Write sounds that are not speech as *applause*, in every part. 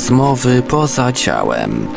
Rozmowy poza ciałem.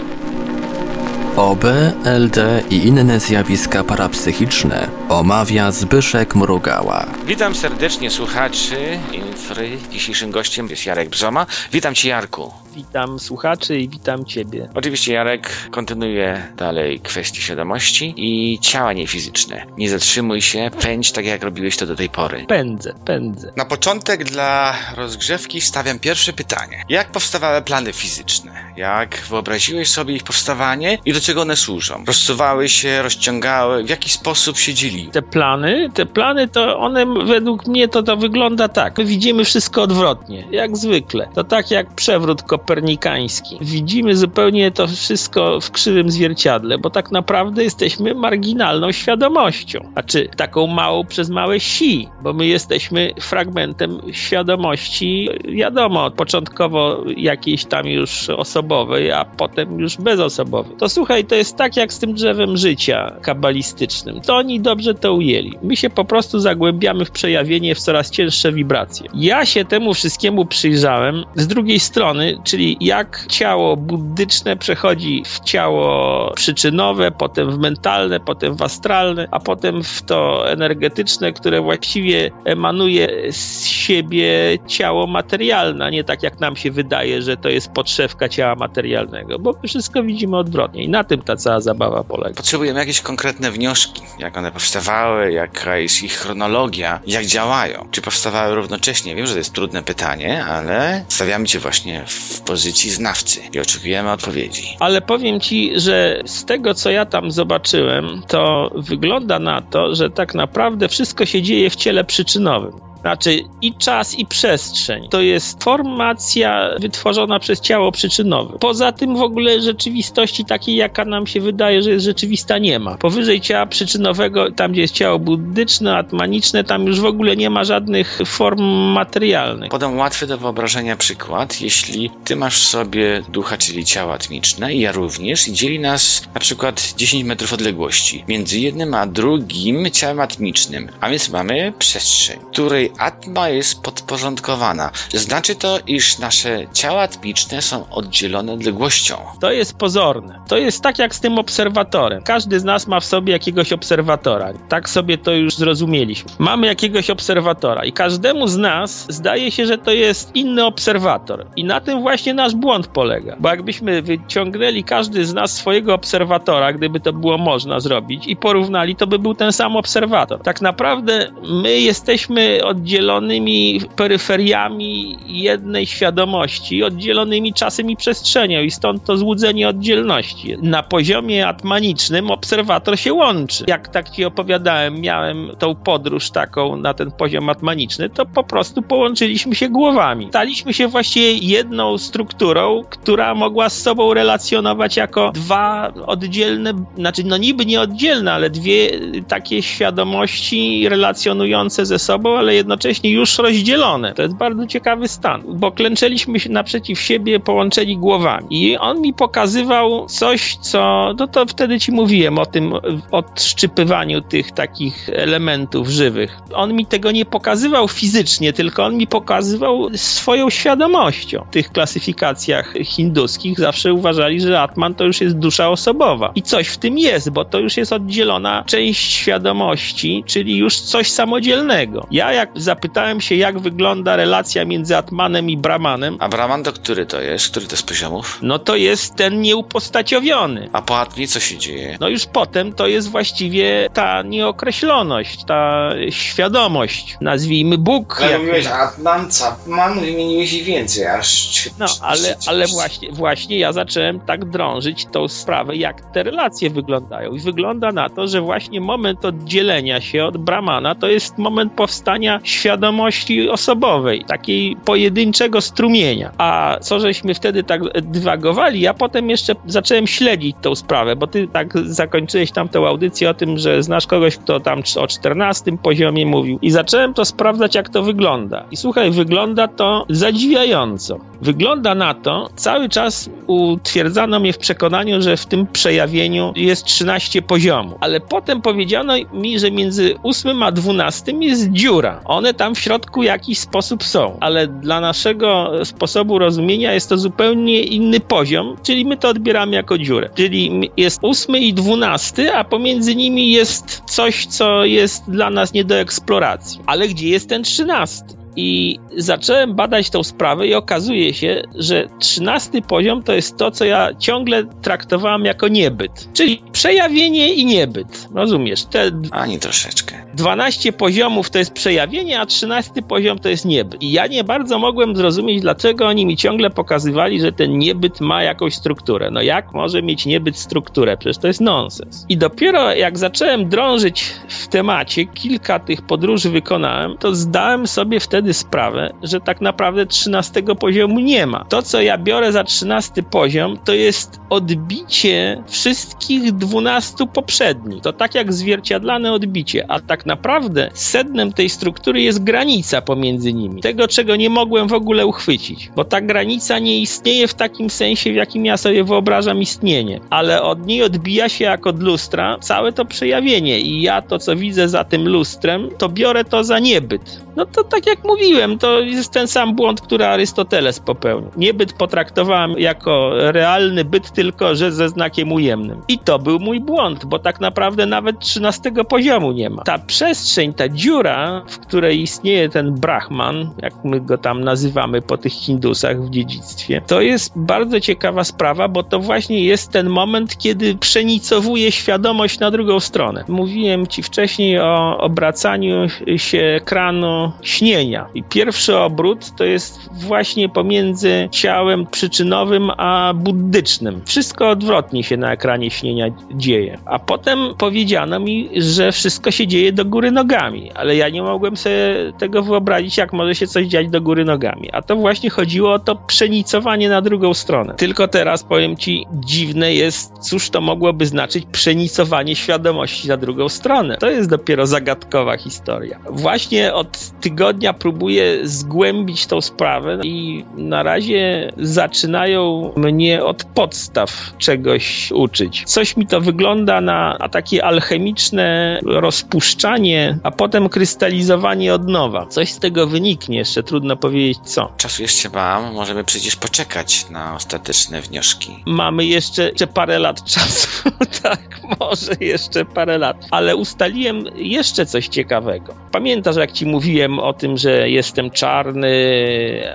OB, LD i inne zjawiska parapsychiczne omawia Zbyszek Mrugała. Witam serdecznie słuchaczy Infry. Dzisiejszym gościem jest Jarek Brzoma. Witam Cię Jarku. Witam słuchaczy i witam Ciebie. Oczywiście Jarek kontynuuje dalej kwestie świadomości i ciała niefizyczne. Nie zatrzymuj się, pędź tak jak robiłeś to do tej pory. Pędzę, pędzę. Na początek dla rozgrzewki stawiam pierwsze pytanie. Jak powstawały plany fizyczne? Jak wyobraziłeś sobie ich powstawanie i do czego one służą? Rozsuwały się, rozciągały? W jaki sposób się dzieliły? Te plany, te plany to one według mnie to, to wygląda tak. My widzimy wszystko odwrotnie, jak zwykle. To tak jak przewrót kopernikański. Widzimy zupełnie to wszystko w krzywym zwierciadle, bo tak naprawdę jesteśmy marginalną świadomością. Znaczy taką małą przez małe si, bo my jesteśmy fragmentem świadomości, wiadomo, początkowo jakiejś tam już osobowej, a potem już bezosobowej. To słuchaj, to jest tak jak z tym drzewem życia kabalistycznym. To oni dobrze to ujęli. My się po prostu zagłębiamy w przejawienie w coraz cięższe wibracje. Ja się temu wszystkiemu przyjrzałem z drugiej strony, czyli jak ciało buddyczne przechodzi w ciało przyczynowe, potem w mentalne, potem w astralne, a potem w to energetyczne, które właściwie emanuje z siebie ciało materialne, nie tak jak nam się wydaje, że to jest podszewka ciała materialnego, bo wszystko widzimy odwrotnie i na tym ta cała zabawa polega. Potrzebujemy jakieś konkretne wnioski, jak one powstawały, jaka jest ich chronologia, jak działają. Czy powstawały równocześnie? Wiem, że to jest trudne pytanie, ale stawiamy cię właśnie w pozycji znawcy i oczekujemy odpowiedzi. Ale powiem ci, że z tego co ja tam zobaczyłem, to wygląda na to, że tak naprawdę wszystko się dzieje w ciele przyczynowym. Znaczy i czas, i przestrzeń. To jest formacja wytworzona przez ciało przyczynowe. Poza tym w ogóle rzeczywistości takiej, jaka nam się wydaje, że jest rzeczywista, nie ma. Powyżej ciała przyczynowego, tam gdzie jest ciało buddyczne, atmaniczne, tam już w ogóle nie ma żadnych form materialnych. Podam łatwy do wyobrażenia przykład. Jeśli ty masz sobie ducha, czyli ciało atmiczne i ja również i dzieli nas na przykład 10 metrów odległości między jednym a drugim ciałem atmicznym, a więc mamy przestrzeń, której atma jest podporządkowana. Znaczy to, iż nasze ciała atmiczne są oddzielone odległością. To jest pozorne. To jest tak jak z tym obserwatorem. Każdy z nas ma w sobie jakiegoś obserwatora. Tak sobie to już zrozumieliśmy. Mamy jakiegoś obserwatora i każdemu z nas zdaje się, że to jest inny obserwator. I na tym właśnie nasz błąd polega. Bo jakbyśmy wyciągnęli każdy z nas swojego obserwatora, gdyby to było można zrobić i porównali, to by był ten sam obserwator. Tak naprawdę my jesteśmy oddzielonymi peryferiami jednej świadomości, oddzielonymi czasem i przestrzenią i stąd to złudzenie oddzielności. Na poziomie atmanicznym obserwator się łączy. Jak tak ci opowiadałem, miałem tą podróż taką na ten poziom atmaniczny, to po prostu połączyliśmy się głowami. Staliśmy się właściwie jedną strukturą, która mogła z sobą relacjonować jako dwa oddzielne, znaczy no niby nie oddzielne, ale dwie takie świadomości relacjonujące ze sobą, ale jednocześnie już rozdzielone. To jest bardzo ciekawy stan, bo klęczeliśmy się naprzeciw siebie połączeni głowami. I on mi pokazywał coś, co, no to wtedy ci mówiłem o tym odszczypywaniu tych takich elementów żywych. On mi tego nie pokazywał fizycznie, tylko on mi pokazywał swoją świadomością. W tych klasyfikacjach hinduskich zawsze uważali, że Atman to już jest dusza osobowa. I coś w tym jest, bo to już jest oddzielona część świadomości, czyli już coś samodzielnego. Ja jak zapytałem się, jak wygląda relacja między Atmanem i Brahmanem, A Brahman to który to jest? Który to z poziomów? no to jest ten nieupostaciowiony. A po Atmie co się dzieje? No już potem to jest właściwie ta nieokreśloność, ta świadomość, nazwijmy Bóg. Ale jak- mówiłeś Atman, Capman, wymieniłeś ich więcej, aż... No, ale, ale właśnie, właśnie ja zacząłem tak drążyć tą sprawę, jak te relacje wyglądają. I wygląda na to, że właśnie moment oddzielenia się od Brahmana to jest moment powstania świadomości osobowej, takiej pojedynczego strumienia. A co żeśmy wtedy tak dywagowali, ja potem jeszcze zacząłem śledzić tą sprawę, bo ty tak zakończyłeś tam tę audycję o tym, że znasz kogoś, kto tam o 14 poziomie mówił. I zacząłem to sprawdzać, jak to wygląda. I słuchaj, wygląda to zadziwiająco. Wygląda na to, cały czas utwierdzano mnie w przekonaniu, że w tym przejawieniu jest 13 poziomów, ale potem powiedziano mi, że między 8 a 12 jest dziura. One tam w środku jakiś sposób są, ale dla naszego sposobu rozumienia jest to zupełnie inny poziom, czyli my to odbieramy jako dziurę. Czyli jest 8 i 12, a pomiędzy nimi jest coś, co jest dla nas nie do eksploracji. Ale gdzie jest ten 13? I zacząłem badać tą sprawę i okazuje się, że trzynasty poziom to jest to, co ja ciągle traktowałem jako niebyt. Czyli przejawienie i niebyt. Rozumiesz? Te Ani troszeczkę. 12 poziomów to jest przejawienie, a 13 poziom to jest niebyt. I ja nie bardzo mogłem zrozumieć, dlaczego oni mi ciągle pokazywali, że ten niebyt ma jakąś strukturę. No jak może mieć niebyt strukturę? Przecież to jest nonsens. I dopiero jak zacząłem drążyć w temacie, kilka tych podróży wykonałem, to zdałem sobie wtedy sprawę, że tak naprawdę 13 poziomu nie ma. To, co ja biorę za 13 poziom, to jest odbicie wszystkich 12 poprzednich. To tak jak zwierciadlane odbicie, a tak naprawdę sednem tej struktury jest granica pomiędzy nimi. Tego, czego nie mogłem w ogóle uchwycić, bo ta granica nie istnieje w takim sensie, w jakim ja sobie wyobrażam istnienie, ale od niej odbija się jak od lustra całe to przejawienie i ja to, co widzę za tym lustrem, to biorę to za niebyt. No to tak jak mówiłem, to jest ten sam błąd, który Arystoteles popełnił. Niebyt potraktowałem jako realny byt, tylko że ze znakiem ujemnym. I to był mój błąd, bo tak naprawdę nawet 13 poziomu nie ma. Ta przestrzeń, ta dziura, w której istnieje ten Brahman, jak my go tam nazywamy po tych Hindusach w dziedzictwie, to jest bardzo ciekawa sprawa, bo to właśnie jest ten moment, kiedy przenicowuje świadomość na drugą stronę. Mówiłem ci wcześniej o obracaniu się kranu śnienia. I pierwszy obrót to jest właśnie pomiędzy ciałem przyczynowym a buddycznym. Wszystko odwrotnie się na ekranie śnienia dzieje. A potem powiedziano mi, że wszystko się dzieje do góry nogami, ale ja nie mogłem sobie tego wyobrazić, jak może się coś dziać do góry nogami. A to właśnie chodziło o to przenicowanie na drugą stronę. Tylko teraz powiem ci, dziwne jest, cóż to mogłoby znaczyć przenicowanie świadomości na drugą stronę. To jest dopiero zagadkowa historia. Właśnie od tygodnia próbuję zgłębić tą sprawę i na razie zaczynają mnie od podstaw czegoś uczyć. Coś mi to wygląda na, takie alchemiczne rozpuszczanie, a potem krystalizowanie od nowa. Coś z tego wyniknie, jeszcze trudno powiedzieć co. Czasu jeszcze mam, możemy przecież poczekać na ostateczne wnioski. Mamy jeszcze, jeszcze parę lat czasu. *laughs* tak, może jeszcze parę lat. Ale ustaliłem jeszcze coś ciekawego. Pamiętasz, jak ci mówiłem o tym, że jestem czarny,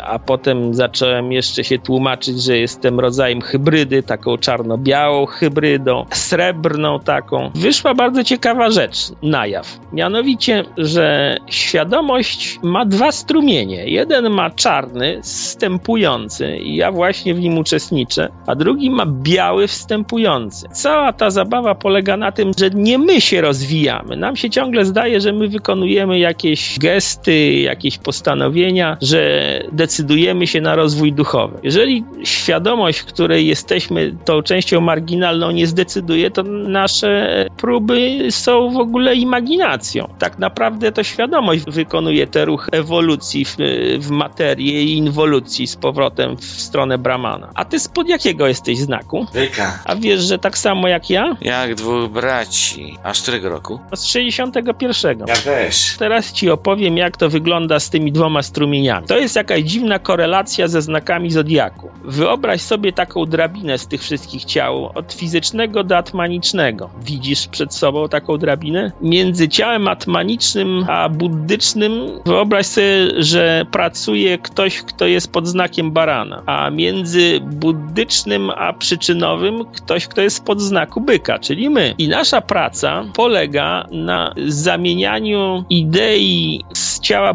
a potem zacząłem jeszcze się tłumaczyć, że jestem rodzajem hybrydy, taką czarno-białą hybrydą, srebrną taką. Wyszła bardzo ciekawa rzecz na jaw. Mianowicie, że świadomość ma dwa strumienie. Jeden ma czarny, wstępujący i ja właśnie w nim uczestniczę, a drugi ma biały, wstępujący. Cała ta zabawa polega na tym, że nie my się rozwijamy. Nam się ciągle zdaje, że my wykonujemy jakieś gesty, jakieś postanowienia, że decydujemy się na rozwój duchowy. Jeżeli świadomość, której jesteśmy tą częścią marginalną, nie zdecyduje, to nasze próby są w ogóle imaginacją. Tak naprawdę to świadomość wykonuje te ruchy ewolucji w, w materię i inwolucji z powrotem w stronę Brahmana. A ty spod jakiego jesteś znaku? Wyka. A wiesz, że tak samo jak ja? Jak dwóch braci. A z którego roku? Z 61. Ja też. Teraz ci opowiem, jak to wygląda z tymi dwoma strumieniami. To jest jakaś dziwna korelacja ze znakami zodiaku. Wyobraź sobie taką drabinę z tych wszystkich ciał, od fizycznego do atmanicznego. Widzisz przed sobą taką drabinę? Między ciałem atmanicznym a buddycznym wyobraź sobie, że pracuje ktoś, kto jest pod znakiem barana, a między buddycznym a przyczynowym ktoś, kto jest pod znaku byka, czyli my. I nasza praca polega na zamienianiu idei z ciała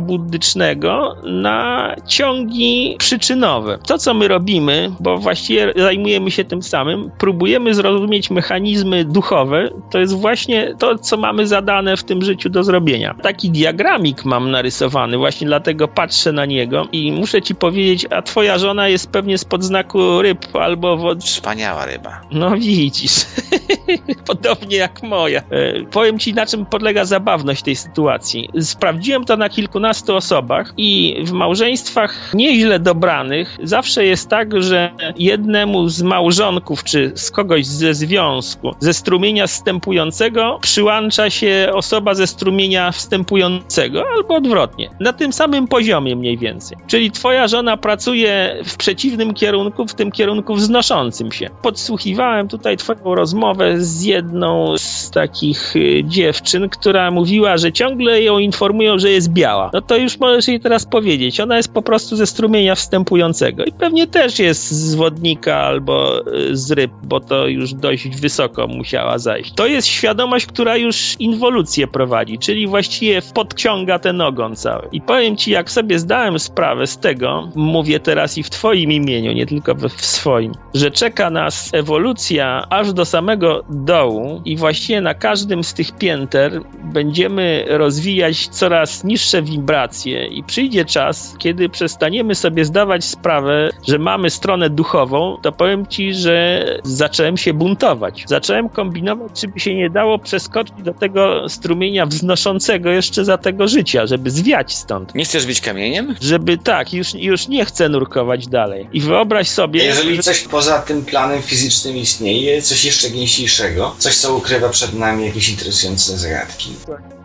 na ciągi przyczynowe. To, co my robimy, bo właściwie zajmujemy się tym samym, próbujemy zrozumieć mechanizmy duchowe, to jest właśnie to, co mamy zadane w tym życiu do zrobienia. Taki diagramik mam narysowany, właśnie dlatego patrzę na niego i muszę ci powiedzieć, a twoja żona jest pewnie spod znaku ryb albo wod... Wspaniała ryba. No widzisz, *laughs* podobnie jak moja. E, powiem ci, na czym polega zabawność tej sytuacji. Sprawdziłem to na kilku kilkunastu osobach i w małżeństwach nieźle dobranych zawsze jest tak, że jednemu z małżonków czy z kogoś ze związku, ze strumienia wstępującego przyłącza się osoba ze strumienia wstępującego albo odwrotnie. Na tym samym poziomie mniej więcej. Czyli twoja żona pracuje w przeciwnym kierunku, w tym kierunku wznoszącym się. Podsłuchiwałem tutaj twoją rozmowę z jedną z takich y, dziewczyn, która mówiła, że ciągle ją informują, że jest biała. No to już możesz jej teraz powiedzieć. Ona jest po prostu ze strumienia wstępującego i pewnie też jest z wodnika albo y, z ryb, bo to już dość wysoko musiała zajść. To jest świadomość, która już inwolucję prowadzi, czyli właściwie podciąga ten ogon cały. I powiem ci, jak sobie zdałem sprawę z tego, mówię teraz i w twoim imieniu, nie tylko w swoim, że czeka nas ewolucja aż do samego dołu i właściwie na każdym z tych pięter będziemy rozwijać coraz niższe wibracje i przyjdzie czas, kiedy przestaniemy sobie zdawać sprawę, że mamy stronę duchową, to powiem ci, że zacząłem się buntować. Zacząłem kombinować, czy by się nie dało przeskoczyć do tego strumienia wznoszącego jeszcze za tego życia, żeby zwiać stąd. Nie chcesz być kamieniem? Żeby tak, już, już nie chcę nurkować dalej. I wyobraź sobie... Jeżeli coś poza tym planem fizycznym istnieje, coś jeszcze gęściejszego, coś co ukrywa przed nami jakieś interesujące zagadki.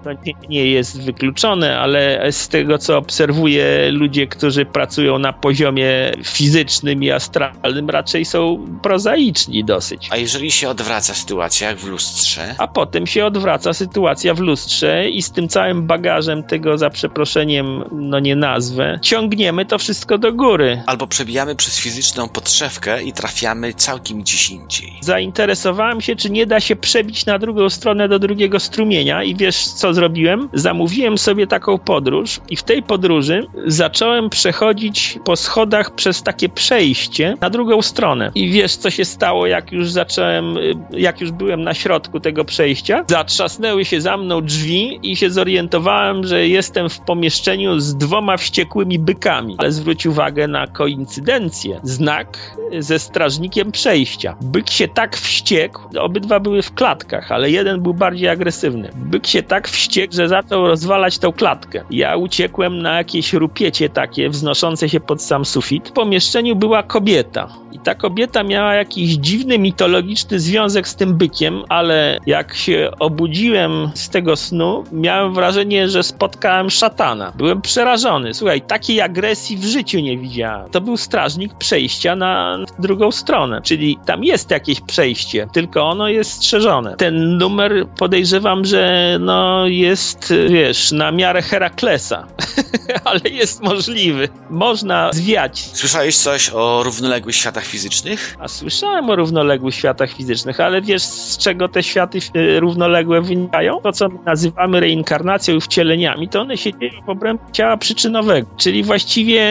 To nie, nie jest wykluczone, ale z tego co obserwuję, ludzie, którzy pracują na poziomie fizycznym i astralnym, raczej są prozaiczni dosyć. A jeżeli się odwraca sytuacja, jak w lustrze, A potem się odwraca sytuacja w lustrze i z tym całym bagażem tego, za przeproszeniem, no nie nazwę, ciągniemy to wszystko do góry. albo przebijamy przez fizyczną podszewkę i trafiamy całkiem gdzieś indziej. Zainteresowałem się, czy nie da się przebić na drugą stronę do drugiego strumienia i wiesz co zrobiłem? Zamówiłem sobie taką podróż i w tej podróży zacząłem przechodzić po schodach przez takie przejście na drugą stronę. I wiesz co się stało, jak już zacząłem, y, jak już byłem na środku tego przejścia? Zatrzasnęły się za mną drzwi i się zorientowałem, że jestem w pomieszczeniu z dwoma wściekłymi bykami. Ale zwróć uwagę na koincydencję. Znak ze strażnikiem przejścia. Byk się tak wściekł, obydwa były w klatkach, ale jeden był bardziej agresywny. Byk się tak wściekł, że zaczął rozwalać tą klatkę. Ja uciekłem na jakieś rupiecie takie, wznoszące się pod sam sufit. W pomieszczeniu była kobieta. I ta kobieta miała jakiś dziwny, mitologiczny związek z tym bykiem, ale jak się obudziłem z tego snu, miałem wrażenie, że spotkałem szatana. Byłem przerażony. Słuchaj, takiej agresji w życiu nie widziałem. To był strażnik przejścia na drugą stronę, czyli tam jest jakieś przejście, tylko ono jest strzeżone. Ten numer podejrzewam, że no jest, wiesz, na miarę Heraklesa, *laughs* ale jest możliwy. Można zwiać Słyszałeś coś o równoległych światach fizycznych? a słyszałem o równoległych światach fizycznych, ale wiesz z czego te światy e, równoległe wynikają? To, co my nazywamy reinkarnacją i wcieleniami, to one się dzieją w obrębie ciała przyczynowego. Czyli właściwie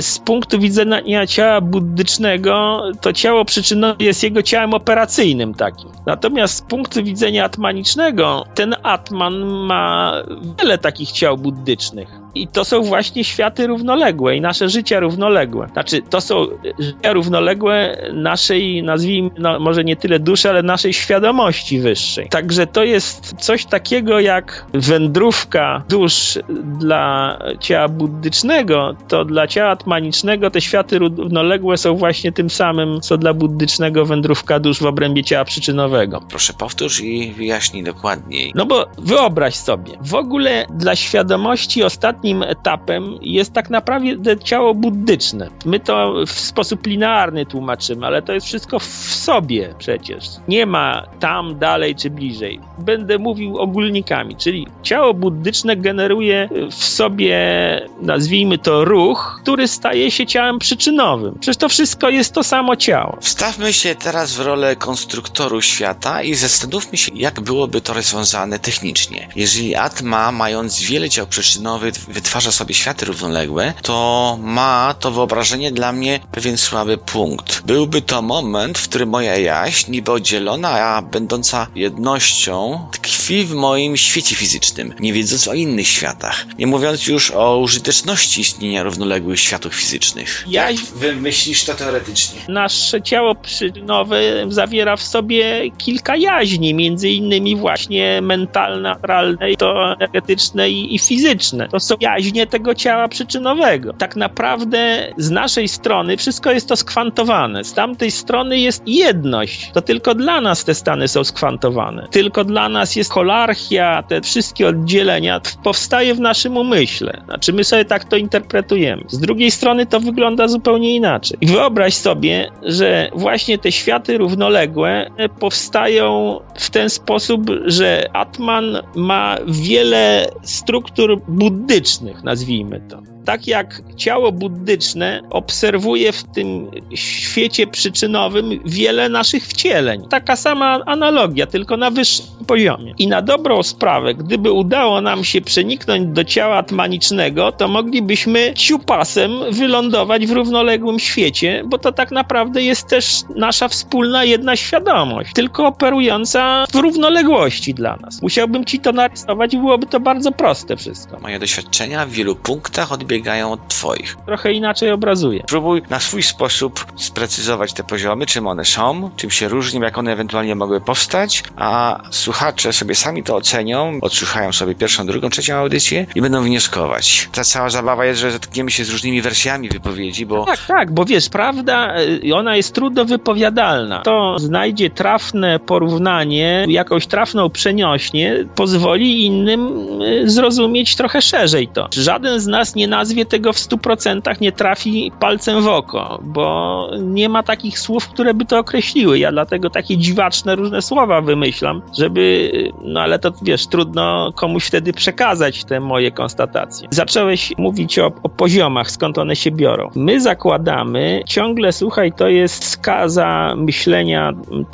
z punktu widzenia ciała buddycznego, to ciało przyczynowe jest jego ciałem operacyjnym takim. Natomiast z punktu widzenia atmanicznego, ten atman ma wiele takich ciał buddycznych. I to są właśnie światy równoległe i nasze życia równoległe. Znaczy, to są życia równoległe naszej, nazwijmy, no, może nie tyle duszy, ale naszej świadomości wyższej. Także to jest coś takiego jak wędrówka dusz dla ciała buddycznego, to dla ciała atmanicznego te światy równoległe są właśnie tym samym, co dla buddycznego wędrówka dusz w obrębie ciała przyczynowego. Proszę powtórz i wyjaśnij dokładniej. No bo wyobraź sobie, w ogóle dla świadomości ostatnim etapem jest tak naprawdę ciało buddyczne. My to w sposób linearny tłumaczymy, ale to jest wszystko w sobie przecież. Nie ma tam, dalej czy bliżej. Będę mówił ogólnikami, czyli ciało buddyczne generuje w sobie, nazwijmy to ruch, który staje się ciałem przyczynowym. Przecież to wszystko jest to samo ciało. Wstawmy się teraz w rolę konstruktoru świata i zastanówmy się, jak byłoby to rozwiązane technicznie. Jeżeli Atma, mając wiele ciał przyczynowych, wytwarza sobie światy równoległe, to ma to wyobrażenie dla mnie pewien słaby punkt. Byłby to moment, w którym moja jaźń, niby oddzielona, a będąca jednością, tkwi w moim świecie fizycznym, nie wiedząc o innych światach. Nie mówiąc już o użyteczności istnienia równoległych światów fizycznych. Ja Wymyślisz to teoretycznie. nasze ciało przyczynowe zawiera w sobie kilka jaźni, między innymi właśnie mentalna, mentalne, to energetyczne i, i fizyczne. To są jaźnie tego ciała przyczynowego. Tak naprawdę z naszej strony wszystko jest to skwantowane. Z tamtej strony jest jedność. To tylko dla nas te stany są skwantowane. Tylko dla nas jest holarchia, te wszystkie oddzielenia powstaje w naszym umyśle. Znaczy my sobie tak to interpretujemy. Z drugiej strony to wygląda zupełnie inaczej. I wyobraź sobie, że właśnie te światy równoległe powstają w ten sposób, że Atman ma wiele struktur buddycznych, nazwijmy to tak jak ciało buddyczne obserwuje w tym świecie przyczynowym wiele naszych wcieleń. Taka sama analogia, tylko na wyższym poziomie. I na dobrą sprawę, gdyby udało nam się przeniknąć do ciała atmanicznego, to moglibyśmy ciupasem wylądować w równoległym świecie, bo to tak naprawdę jest też nasza wspólna jedna świadomość, tylko operująca w równoległości dla nas. Musiałbym ci to narysować byłoby to bardzo proste wszystko. Moje doświadczenia w wielu punktach odbiegają odbiegają od Twoich. Trochę inaczej obrazuję. Próbuj na swój sposób sprecyzować te poziomy, czym one są, czym się różnią, jak one ewentualnie mogły powstać, a słuchacze sobie sami to ocenią, odsłuchają sobie pierwszą, drugą, trzecią audycję i będą wnioskować. Ta cała zabawa jest, że zetkniemy się z różnymi wersjami wypowiedzi, bo... Tak, tak, bo wiesz, prawda, y, ona jest trudno wypowiadalna. To znajdzie trafne porównanie, jakąś trafną przeniośnie, pozwoli innym y, zrozumieć trochę szerzej to. Żaden z nas nie nazwie nazwie tego w 100% nie trafi palcem w oko, bo nie ma takich słów, które by to określiły. Ja dlatego takie dziwaczne różne słowa wymyślam, żeby, no ale to wiesz, trudno komuś wtedy przekazać te moje konstatacje. Zacząłeś mówić o, o poziomach, skąd one się biorą. My zakładamy, ciągle słuchaj, to jest skaza myślenia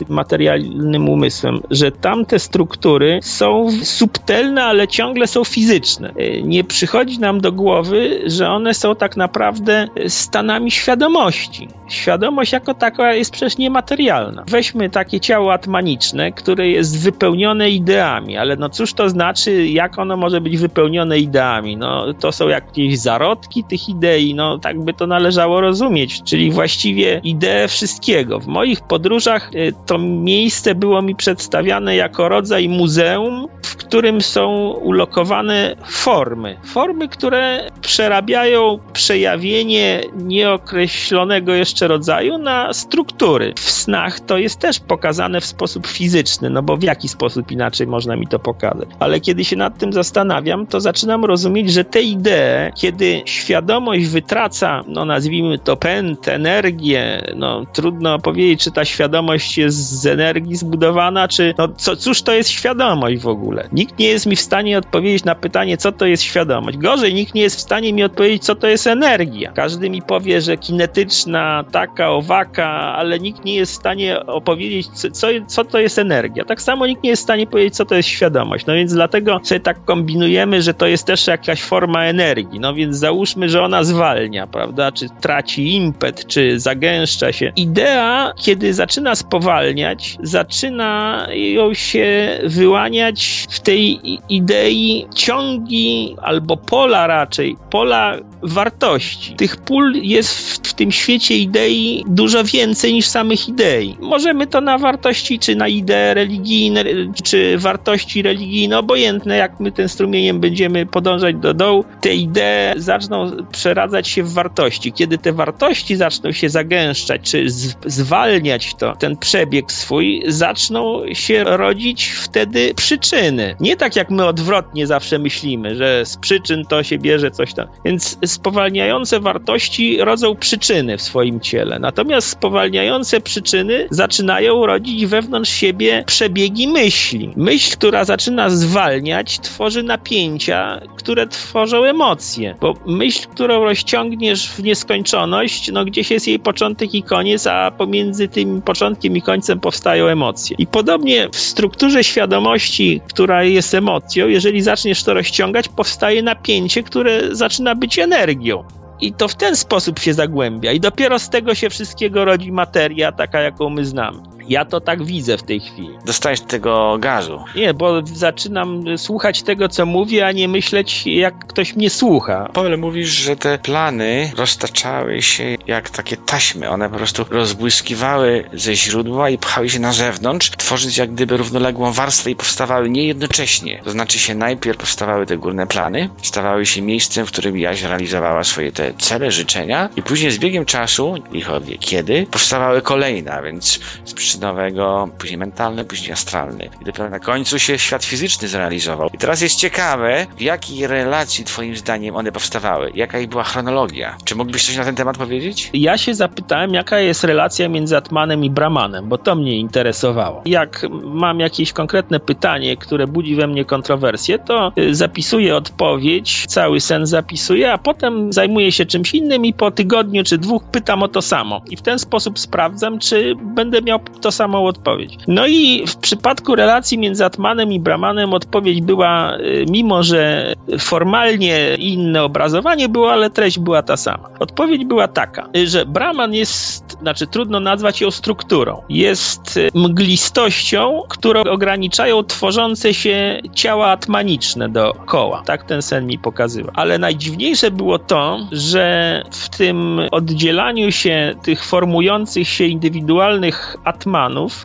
materialnym umysłem, że tamte struktury są subtelne, ale ciągle są fizyczne. Nie przychodzi nam do głowy, że one są tak naprawdę stanami świadomości. Świadomość jako taka jest przecież niematerialna. Weźmy takie ciało atmaniczne, które jest wypełnione ideami, ale no cóż to znaczy, jak ono może być wypełnione ideami? No to są jakieś zarodki tych idei, no tak by to należało rozumieć, czyli właściwie idee wszystkiego. W moich podróżach y, to miejsce było mi przedstawiane jako rodzaj muzeum, w którym są ulokowane formy. Formy, które przerabiają przerabiają przejawienie nieokreślonego jeszcze rodzaju na struktury. W snach to jest też pokazane w sposób fizyczny, no bo w jaki sposób inaczej można mi to pokazać. Ale kiedy się nad tym zastanawiam, to zaczynam rozumieć, że te idee, kiedy świadomość wytraca, no nazwijmy to pęd, energię, no trudno powiedzieć, czy ta świadomość jest z energii zbudowana, czy no co, cóż to jest świadomość w ogóle. Nikt nie jest mi w stanie odpowiedzieć na pytanie, co to jest świadomość. Gorzej, nikt nie jest w stanie mi odpowiedzieć, co to jest energia. Każdy mi powie, że kinetyczna, taka, owaka, ale nikt nie jest w stanie opowiedzieć, co, co to jest energia. Tak samo nikt nie jest w stanie powiedzieć, co to jest świadomość. No więc dlatego sobie tak kombinujemy, że to jest też jakaś forma energii. No więc załóżmy, że ona zwalnia, prawda? Czy traci impet, czy zagęszcza się. Idea, kiedy zaczyna spowalniać, zaczyna ją się wyłaniać w tej idei ciągi albo pola raczej, pola wartości. Tych pól jest w, tym świecie idei dużo więcej niż samych idei. Możemy to na wartości, czy na idee religijne, czy wartości religijne, obojętne, jak my ten strumieniem będziemy podążać do dołu, te idee zaczną przeradzać się w wartości. Kiedy te wartości zaczną się zagęszczać, czy zwalniać to, ten przebieg swój, zaczną się rodzić wtedy przyczyny. Nie tak jak my odwrotnie zawsze myślimy, że z przyczyn to się bierze coś tam. Więc spowalniające wartości rodzą przyczyny w swoim ciele. Natomiast spowalniające przyczyny zaczynają rodzić wewnątrz siebie przebiegi myśli. Myśl, która zaczyna zwalniać, tworzy napięcia, które tworzą emocje. Bo myśl, którą rozciągniesz w nieskończoność, no gdzieś jest jej początek i koniec, a pomiędzy tym początkiem i końcem powstają emocje. I podobnie w strukturze świadomości, która jest emocją, jeżeli zaczniesz to rozciągać, powstaje napięcie, które zaczyna być energią. I to w ten sposób się zagłębia. I dopiero z tego się wszystkiego rodzi materia, taka jaką my znamy. Ja to tak widzę w tej chwili. Dostajesz tego gazu. Nie, bo zaczynam słuchać tego, co mówię, a nie myśleć, jak ktoś mnie słucha. Paweł, mówisz, że te plany roztaczały się jak takie taśmy. One po prostu rozbłyskiwały ze źródła i pchały się na zewnątrz, tworząc jak gdyby równoległą warstwę i powstawały niejednocześnie. To znaczy się najpierw powstawały te górne plany, stawały się miejscem, w którym jaźń realizowała swoje te cele, życzenia i później z biegiem czasu, ich wie kiedy, powstawały kolejne, a więc z przyczynowego, później mentalny, później astralny. I dopiero na końcu się świat fizyczny zrealizował. I teraz jest ciekawe, w jakiej relacji twoim zdaniem one powstawały? Jaka ich była chronologia? Czy mógłbyś coś na ten temat powiedzieć? Ja się zapytałem, jaka jest relacja między Atmanem i Brahmanem, bo to mnie interesowało. Jak mam jakieś konkretne pytanie, które budzi we mnie kontrowersję, to y, zapisuję odpowiedź, cały sen zapisuję, a potem zajmuję się czymś innym i po tygodniu czy dwóch pytam o to samo. I w ten sposób sprawdzam, czy będę miał to samą odpowiedź. No i w przypadku relacji między Atmanem i Brahmanem odpowiedź była, y, mimo że formalnie inne obrazowanie było, ale treść była ta sama. Odpowiedź była taka, że Brahman jest, znaczy trudno nazwać ją strukturą. Jest y, mglistością, którą ograniczają tworzące się ciała atmaniczne dookoła. Tak ten sen mi pokazywał. Ale najdziwniejsze było to, że w tym oddzielaniu się tych formujących się indywidualnych atmanów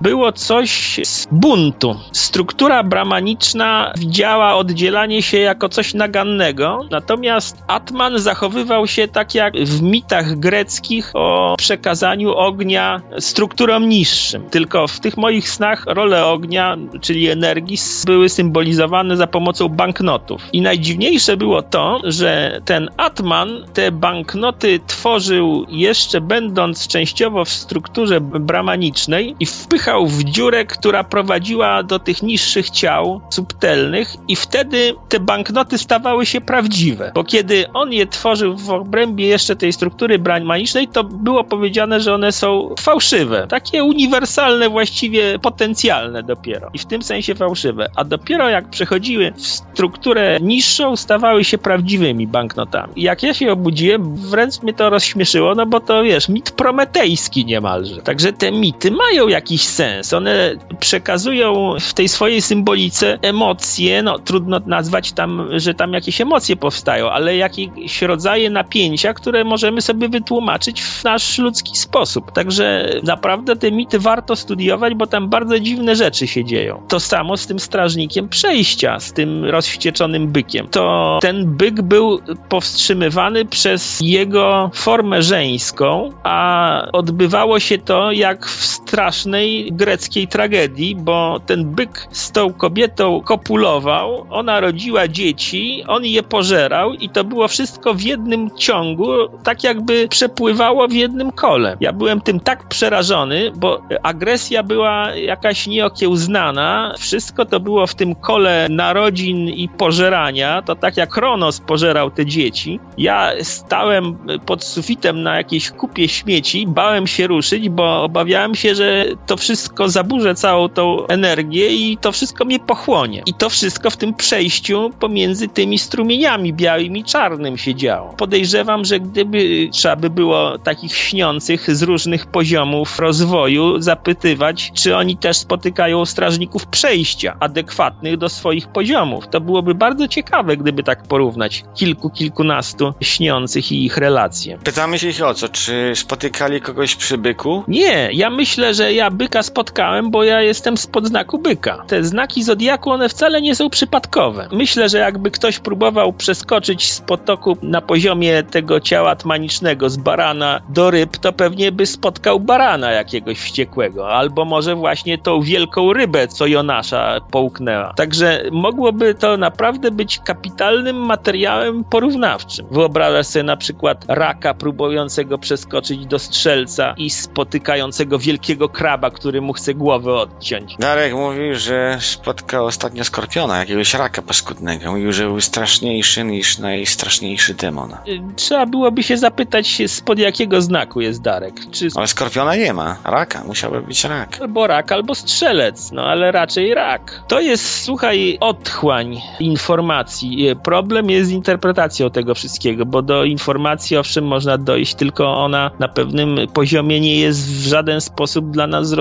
było coś z buntu. Struktura bramaniczna widziała oddzielanie się jako coś nagannego, natomiast atman zachowywał się tak jak w mitach greckich o przekazaniu ognia strukturom niższym. Tylko w tych moich snach role ognia, czyli energii, były symbolizowane za pomocą banknotów. I najdziwniejsze było to, że ten atman te banknoty tworzył jeszcze będąc częściowo w strukturze bramanicznej i wpychał w dziurę, która prowadziła do tych niższych ciał subtelnych i wtedy te banknoty stawały się prawdziwe. Bo kiedy on je tworzył w obrębie jeszcze tej struktury bramanicznej, to było powiedziane, że one są fałszywe. Takie uniwersalne, właściwie potencjalne dopiero. I w tym sensie fałszywe. A dopiero jak przechodziły w strukturę niższą, stawały się prawdziwymi banknotami. Jak ja się obudziłem, wręcz mnie to rozśmieszyło, no bo to wiesz, mit prometejski niemalże. Także te mity mają jakiś sens. One przekazują w tej swojej symbolice emocje, no trudno nazwać tam, że tam jakieś emocje powstają, ale jakieś rodzaje napięcia, które możemy sobie wytłumaczyć w nasz ludzki sposób. Także naprawdę te mity warto studiować, bo tam bardzo dziwne rzeczy się dzieją. To samo z tym strażnikiem przejścia, z tym rozwścieczonym bykiem. To ten byk był powstrzymywany przez jego formę żeńską, a odbywało się to jak w strasznej greckiej tragedii, bo ten byk z tą kobietą kopulował, ona rodziła dzieci, on je pożerał i to było wszystko w jednym ciągu, tak jakby przepływało w jednym kole. Ja byłem tym tak przerażony, bo agresja była jakaś nieokiełznana, wszystko to było w tym kole narodzin i pożerania, to tak jak Kronos pożerał te dzieci. Ja stałem pod sufitem na jakiejś kupie śmieci, bałem się ruszyć, bo obawiałem się, że to wszystko zaburzę całą tą energię i to wszystko mnie pochłonie. I to wszystko w tym przejściu pomiędzy tymi strumieniami białym i czarnym się działo. Podejrzewam, że gdyby trzeba by było takich śniących z różnych poziomów rozwoju zapytywać, czy oni też spotykają strażników przejścia adekwatnych do swoich poziomów. To byłoby bardzo ciekawe, gdyby tak porównać kilku, kilkunastu śniących i ich relacje. Pytamy się ich o co, czy spotykali kogoś przy byku? Nie, ja myślę, że ja byka spotkałem, bo ja jestem spod znaku byka. Te znaki zodiaku, one wcale nie są przypadkowe. Myślę, że jakby ktoś próbował przeskoczyć z potoku na poziomie tego ciała tmanicznego z barana do ryb, to pewnie by spotkał barana jakiegoś wściekłego, albo może właśnie tą wielką rybę, co Jonasza połknęła. Także mogłoby to naprawdę być kapitalnym materiałem porównawczym. Wyobrażasz sobie na przykład raka próbującego przeskoczyć do strzelca i spotykającego wielkiego kraba, który mu chce głowę odciąć. Darek mówił, że spotkał ostatnio skorpiona, jakiegoś raka paskudnego. Mówił, że był straszniejszy niż najstraszniejszy demon. Y, Trzeba byłoby się zapytać, spod jakiego znaku jest Darek. Czy Ale skorpiona nie ma. Raka, musiałby być rak. albo rak, albo strzelec, no ale raczej rak. To jest, słuchaj, otchłań informacji. Y, Problem jest z interpretacją tego wszystkiego, bo do informacji owszem można dojść, tylko ona na pewnym poziomie nie jest w żaden sposób dla nas.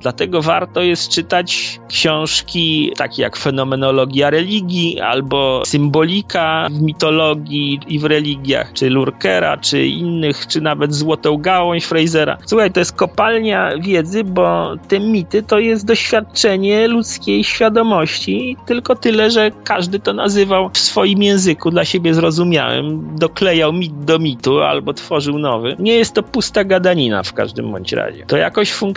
Dlatego warto jest czytać książki takie jak Fenomenologia religii albo Symbolika w mitologii i w religiach, czy Lurkera, czy innych, czy nawet Złotą Gałąź Frasera. Słuchaj, to jest kopalnia wiedzy, bo te mity to jest doświadczenie ludzkiej świadomości, tylko tyle, że każdy to nazywał w swoim języku dla siebie zrozumiałym, doklejał mit do mitu albo tworzył nowy. Nie jest to pusta gadanina w każdym bądź razie. To jakoś funkcjonuje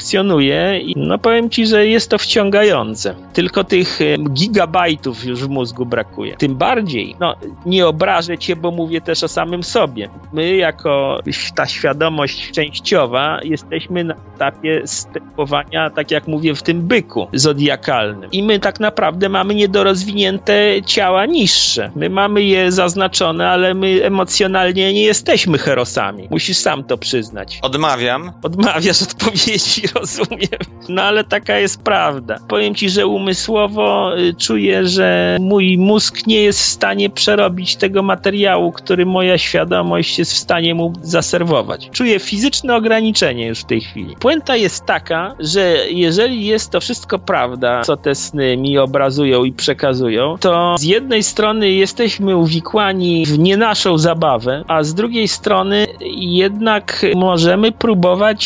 i no powiem ci, że jest to wciągające. Tylko tych e, gigabajtów już w mózgu brakuje. Tym bardziej, no nie obrażę cię, bo mówię też o samym sobie. My jako ta świadomość częściowa jesteśmy na etapie stępowania, tak jak mówię, w tym byku zodiakalnym. I my tak naprawdę mamy niedorozwinięte ciała niższe. My mamy je zaznaczone, ale my emocjonalnie nie jesteśmy herosami. Musisz sam to przyznać. Odmawiam. Odmawiasz *laughs* odpowiedzi, *laughs* rozumiem. No ale taka jest prawda. Powiem ci, że umysłowo y, czuję, że mój mózg nie jest w stanie przerobić tego materiału, który moja świadomość jest w stanie mu zaserwować. Czuję fizyczne ograniczenie już w tej chwili. Puenta jest taka, że jeżeli jest to wszystko prawda, co te sny mi obrazują i przekazują, to z jednej strony jesteśmy uwikłani w nie naszą zabawę, a z drugiej strony jednak możemy próbować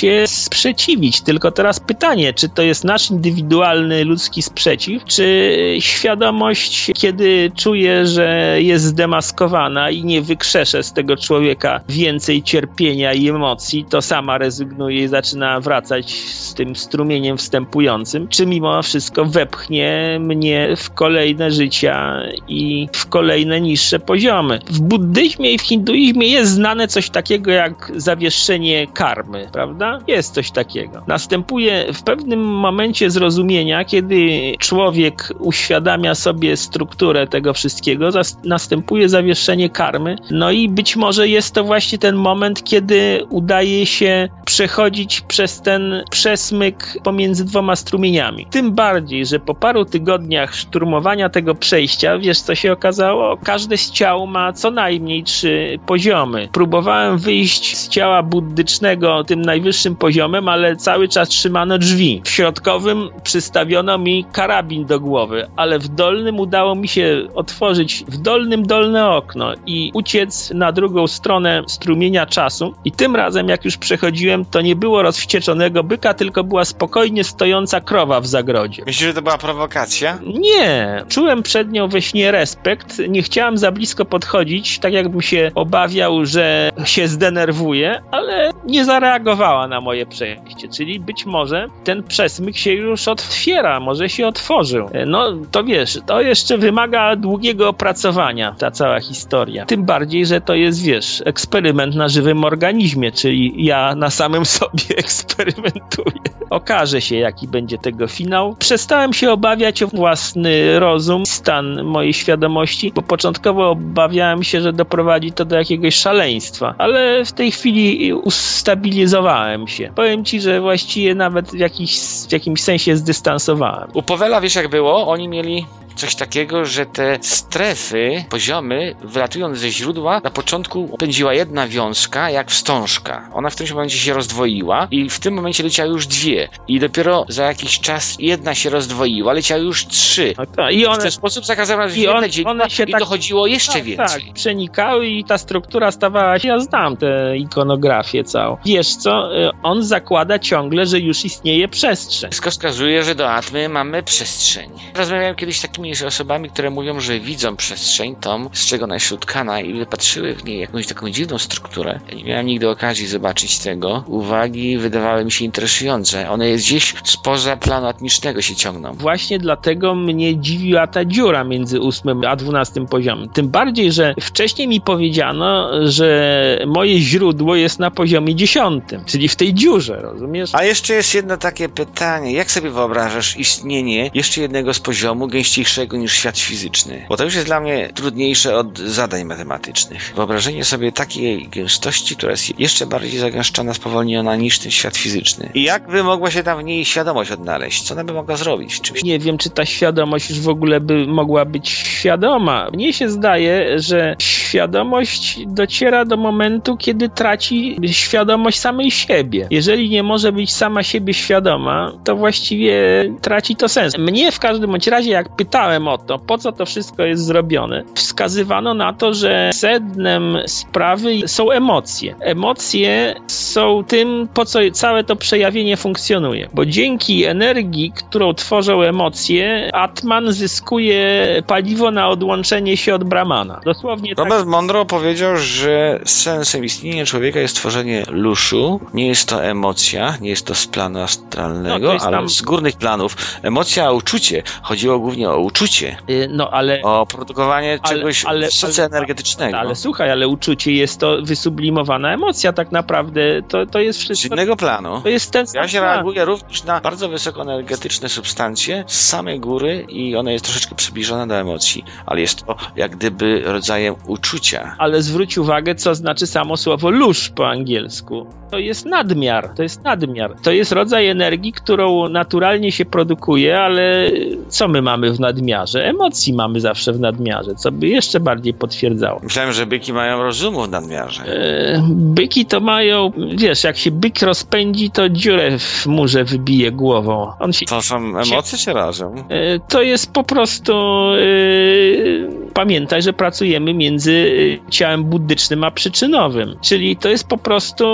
się sprzeciwić. Tylko teraz pytanie, czy to jest nasz indywidualny ludzki sprzeciw, czy świadomość, kiedy czuje, że jest zdemaskowana i nie wykrzesze z tego człowieka więcej cierpienia i emocji, to sama rezygnuje i zaczyna wracać z tym strumieniem wstępującym, czy mimo wszystko wepchnie mnie w kolejne życia i w kolejne niższe poziomy. W buddyzmie i w hinduizmie jest znane coś takiego jak zawieszenie karmy, prawda? Jest coś takiego. Następuje w pewnym momencie zrozumienia, kiedy człowiek uświadamia sobie strukturę tego wszystkiego, następuje zawieszenie karmy, no i być może jest to właśnie ten moment, kiedy udaje się przechodzić przez ten przesmyk pomiędzy dwoma strumieniami. Tym bardziej, że po paru tygodniach szturmowania tego przejścia, wiesz co się okazało? Każde z ciał ma co najmniej trzy poziomy. Próbowałem wyjść z ciała buddycznego tym najwyższym poziomem, ale cały czas trzymano drzwi. W środkowym przystawiono mi karabin do głowy, ale w dolnym udało mi się otworzyć w dolnym dolne okno i uciec na drugą stronę strumienia czasu. I tym razem, jak już przechodziłem, to nie było rozwścieczonego byka, tylko była spokojnie stojąca krowa w zagrodzie. Myślisz, że to była prowokacja? Nie. Czułem przed nią we śnie respekt. Nie chciałem za blisko podchodzić, tak jakbym się obawiał, że się zdenerwuje, ale nie zareagowała na moje przejście. Czyli być może ten przesmyk się już otwiera, może się otworzył. No to wiesz, to jeszcze wymaga długiego opracowania, ta cała historia. Tym bardziej, że to jest, wiesz, eksperyment na żywym organizmie, czyli ja na samym *laughs* sobie eksperymentuję. Okaże się, jaki będzie tego finał. Przestałem się obawiać o własny rozum, stan mojej świadomości, bo początkowo obawiałem się, że doprowadzi to do jakiegoś szaleństwa, ale w tej chwili ustabilizowałem się. Powiem ci, że właściwie nawet w, jakiś, w jakimś sensie zdystansowałem. U Powela wiesz jak było? Oni mieli coś takiego, że te strefy, poziomy, wylatując ze źródła, na początku pędziła jedna wiązka, jak wstążka. Ona w tym momencie się rozdwoiła i w tym momencie leciały już dwie. I dopiero za jakiś czas jedna się rozdwoiła, leciały już trzy. No to, I one, w ten sposób zakazano i on, one się i tak, dochodziło jeszcze tak, więcej. Tak, przenikały i ta struktura stawała się, ja znam tę ikonografię całą. Wiesz co, y, on zakłada ciągle, że już istnieje przestrzeń. Wszystko wskazuje, że do atmy mamy przestrzeń. Rozmawiałem kiedyś z takimi z osobami, które mówią, że widzą przestrzeń tą, z czego ona jest utkana i wypatrzyły w niej jakąś taką dziwną strukturę. Ja nie miałem nigdy okazji zobaczyć tego. Uwagi wydawały mi się interesujące. One gdzieś spoza planu atmicznego się ciągną. Właśnie dlatego mnie dziwiła ta dziura między ósmym a dwunastym poziomem. Tym bardziej, że wcześniej mi powiedziano, że moje źródło jest na poziomie dziesiątym, czyli w tej dziurze, rozumiesz? A jeszcze jest jedno takie pytanie. Jak sobie wyobrażasz istnienie jeszcze jednego z poziomu gęściejszego trudniejszego niż świat fizyczny. Bo to już jest dla mnie trudniejsze od zadań matematycznych. Wyobrażenie sobie takiej gęstości, która jest jeszcze bardziej zagęszczona, spowolniona niż ten świat fizyczny. I jak by mogła się tam w niej świadomość odnaleźć? Co ona by mogła zrobić? Czymś Nie wiem, czy ta świadomość już w ogóle by mogła być świadoma. Mnie się zdaje, że świadomość dociera do momentu, kiedy traci świadomość samej siebie. Jeżeli nie może być sama siebie świadoma, to właściwie traci to sens. Mnie w każdym bądź razie, jak pytałem o to, po co to wszystko jest zrobione, wskazywano na to, że sednem sprawy są emocje. Emocje są tym, po co całe to przejawienie funkcjonuje. Bo dzięki energii, którą tworzą emocje, Atman zyskuje paliwo na odłączenie się od Brahmana. Dosłownie tak. Robert Monroe powiedział, że sensem istnienia człowieka jest tworzenie luszu. Nie jest to emocja, nie jest to z planu No, astralnego, jest ale tam- z górnych planów. Emocja, uczucie. Chodziło głównie o uczucie, Y, No ale. o produkowanie Ale- czegoś ale- ale- energetycznego. Ale słuchaj, ale uczucie jest to wysublimowana emocja, tak naprawdę. To, to jest z wszystko. innego planu. To jest ten Ja się plan. reaguję również na bardzo wysokoenergetyczne substancje z samej góry i ona jest troszeczkę przybliżona do emocji, ale jest to jak gdyby rodzajem uczucia. Ale zwróć uwagę, co znaczy samo słowo lusz po angielsku. To jest nadmiar, to jest nadmiar. To jest rodzaj energii, którą naturalnie się produkuje, ale co my mamy w nadmiarze? Emocji mamy zawsze w nadmiarze, co by jeszcze bardziej potwierdzało. Myślałem, że byki mają rozumu w nadmiarze. E, Byki to mają, wiesz, jak się byk rozpędzi, to dziurę w murze wybije głową. On się To są emocje czy razem? E, To jest po prostu. e, Pamiętaj, że pracujemy między e, ciałem buddycznym a przyczynowym. Czyli to jest po prostu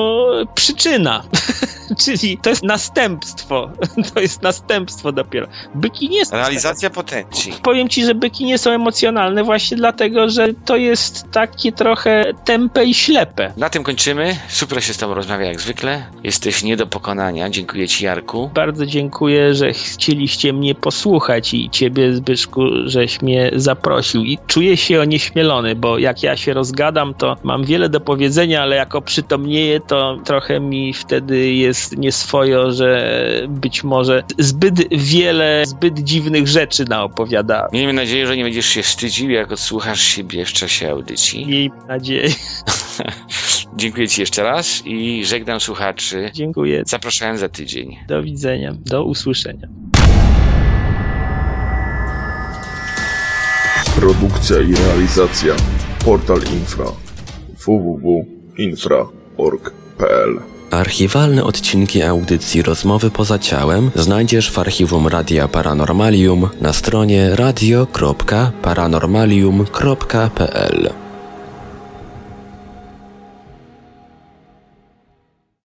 przyczyna. *laughs* Czyli to jest następstwo. *laughs* To jest następstwo dopiero. Byki nie są. Realizacja Powiem ci, że byki nie są emocjonalne właśnie dlatego, że to jest takie trochę tempe i ślepe. Na tym kończymy. Super się z tobą rozmawia jak zwykle. Jesteś nie do pokonania. Dziękuję ci Jarku. Bardzo dziękuję, że chcieliście mnie posłuchać i ciebie, Zbyszku, żeś mnie zaprosił. I czuję się onieśmielony, bo jak ja się rozgadam, to mam wiele do powiedzenia, ale jak oprzytomnieję, to trochę mi wtedy jest nieswojo, że być może zbyt wiele, zbyt dziwnych rzeczy naopowiadałem. Miejmy nadzieję, że nie będziesz się wstydził, jak odsłuchasz siebie w czasie audycji. Miejmy nadzieję. *laughs* Dziękuję ci jeszcze raz i żegnam słuchaczy. Dziękuję. Zapraszałem za tydzień. Do widzenia. Do usłyszenia. Produkcja i realizacja Portal Infra www.infra.org.pl Archiwalne odcinki audycji Rozmowy poza ciałem znajdziesz w archiwum Radia Paranormalium na stronie radio.paranormalium.pl.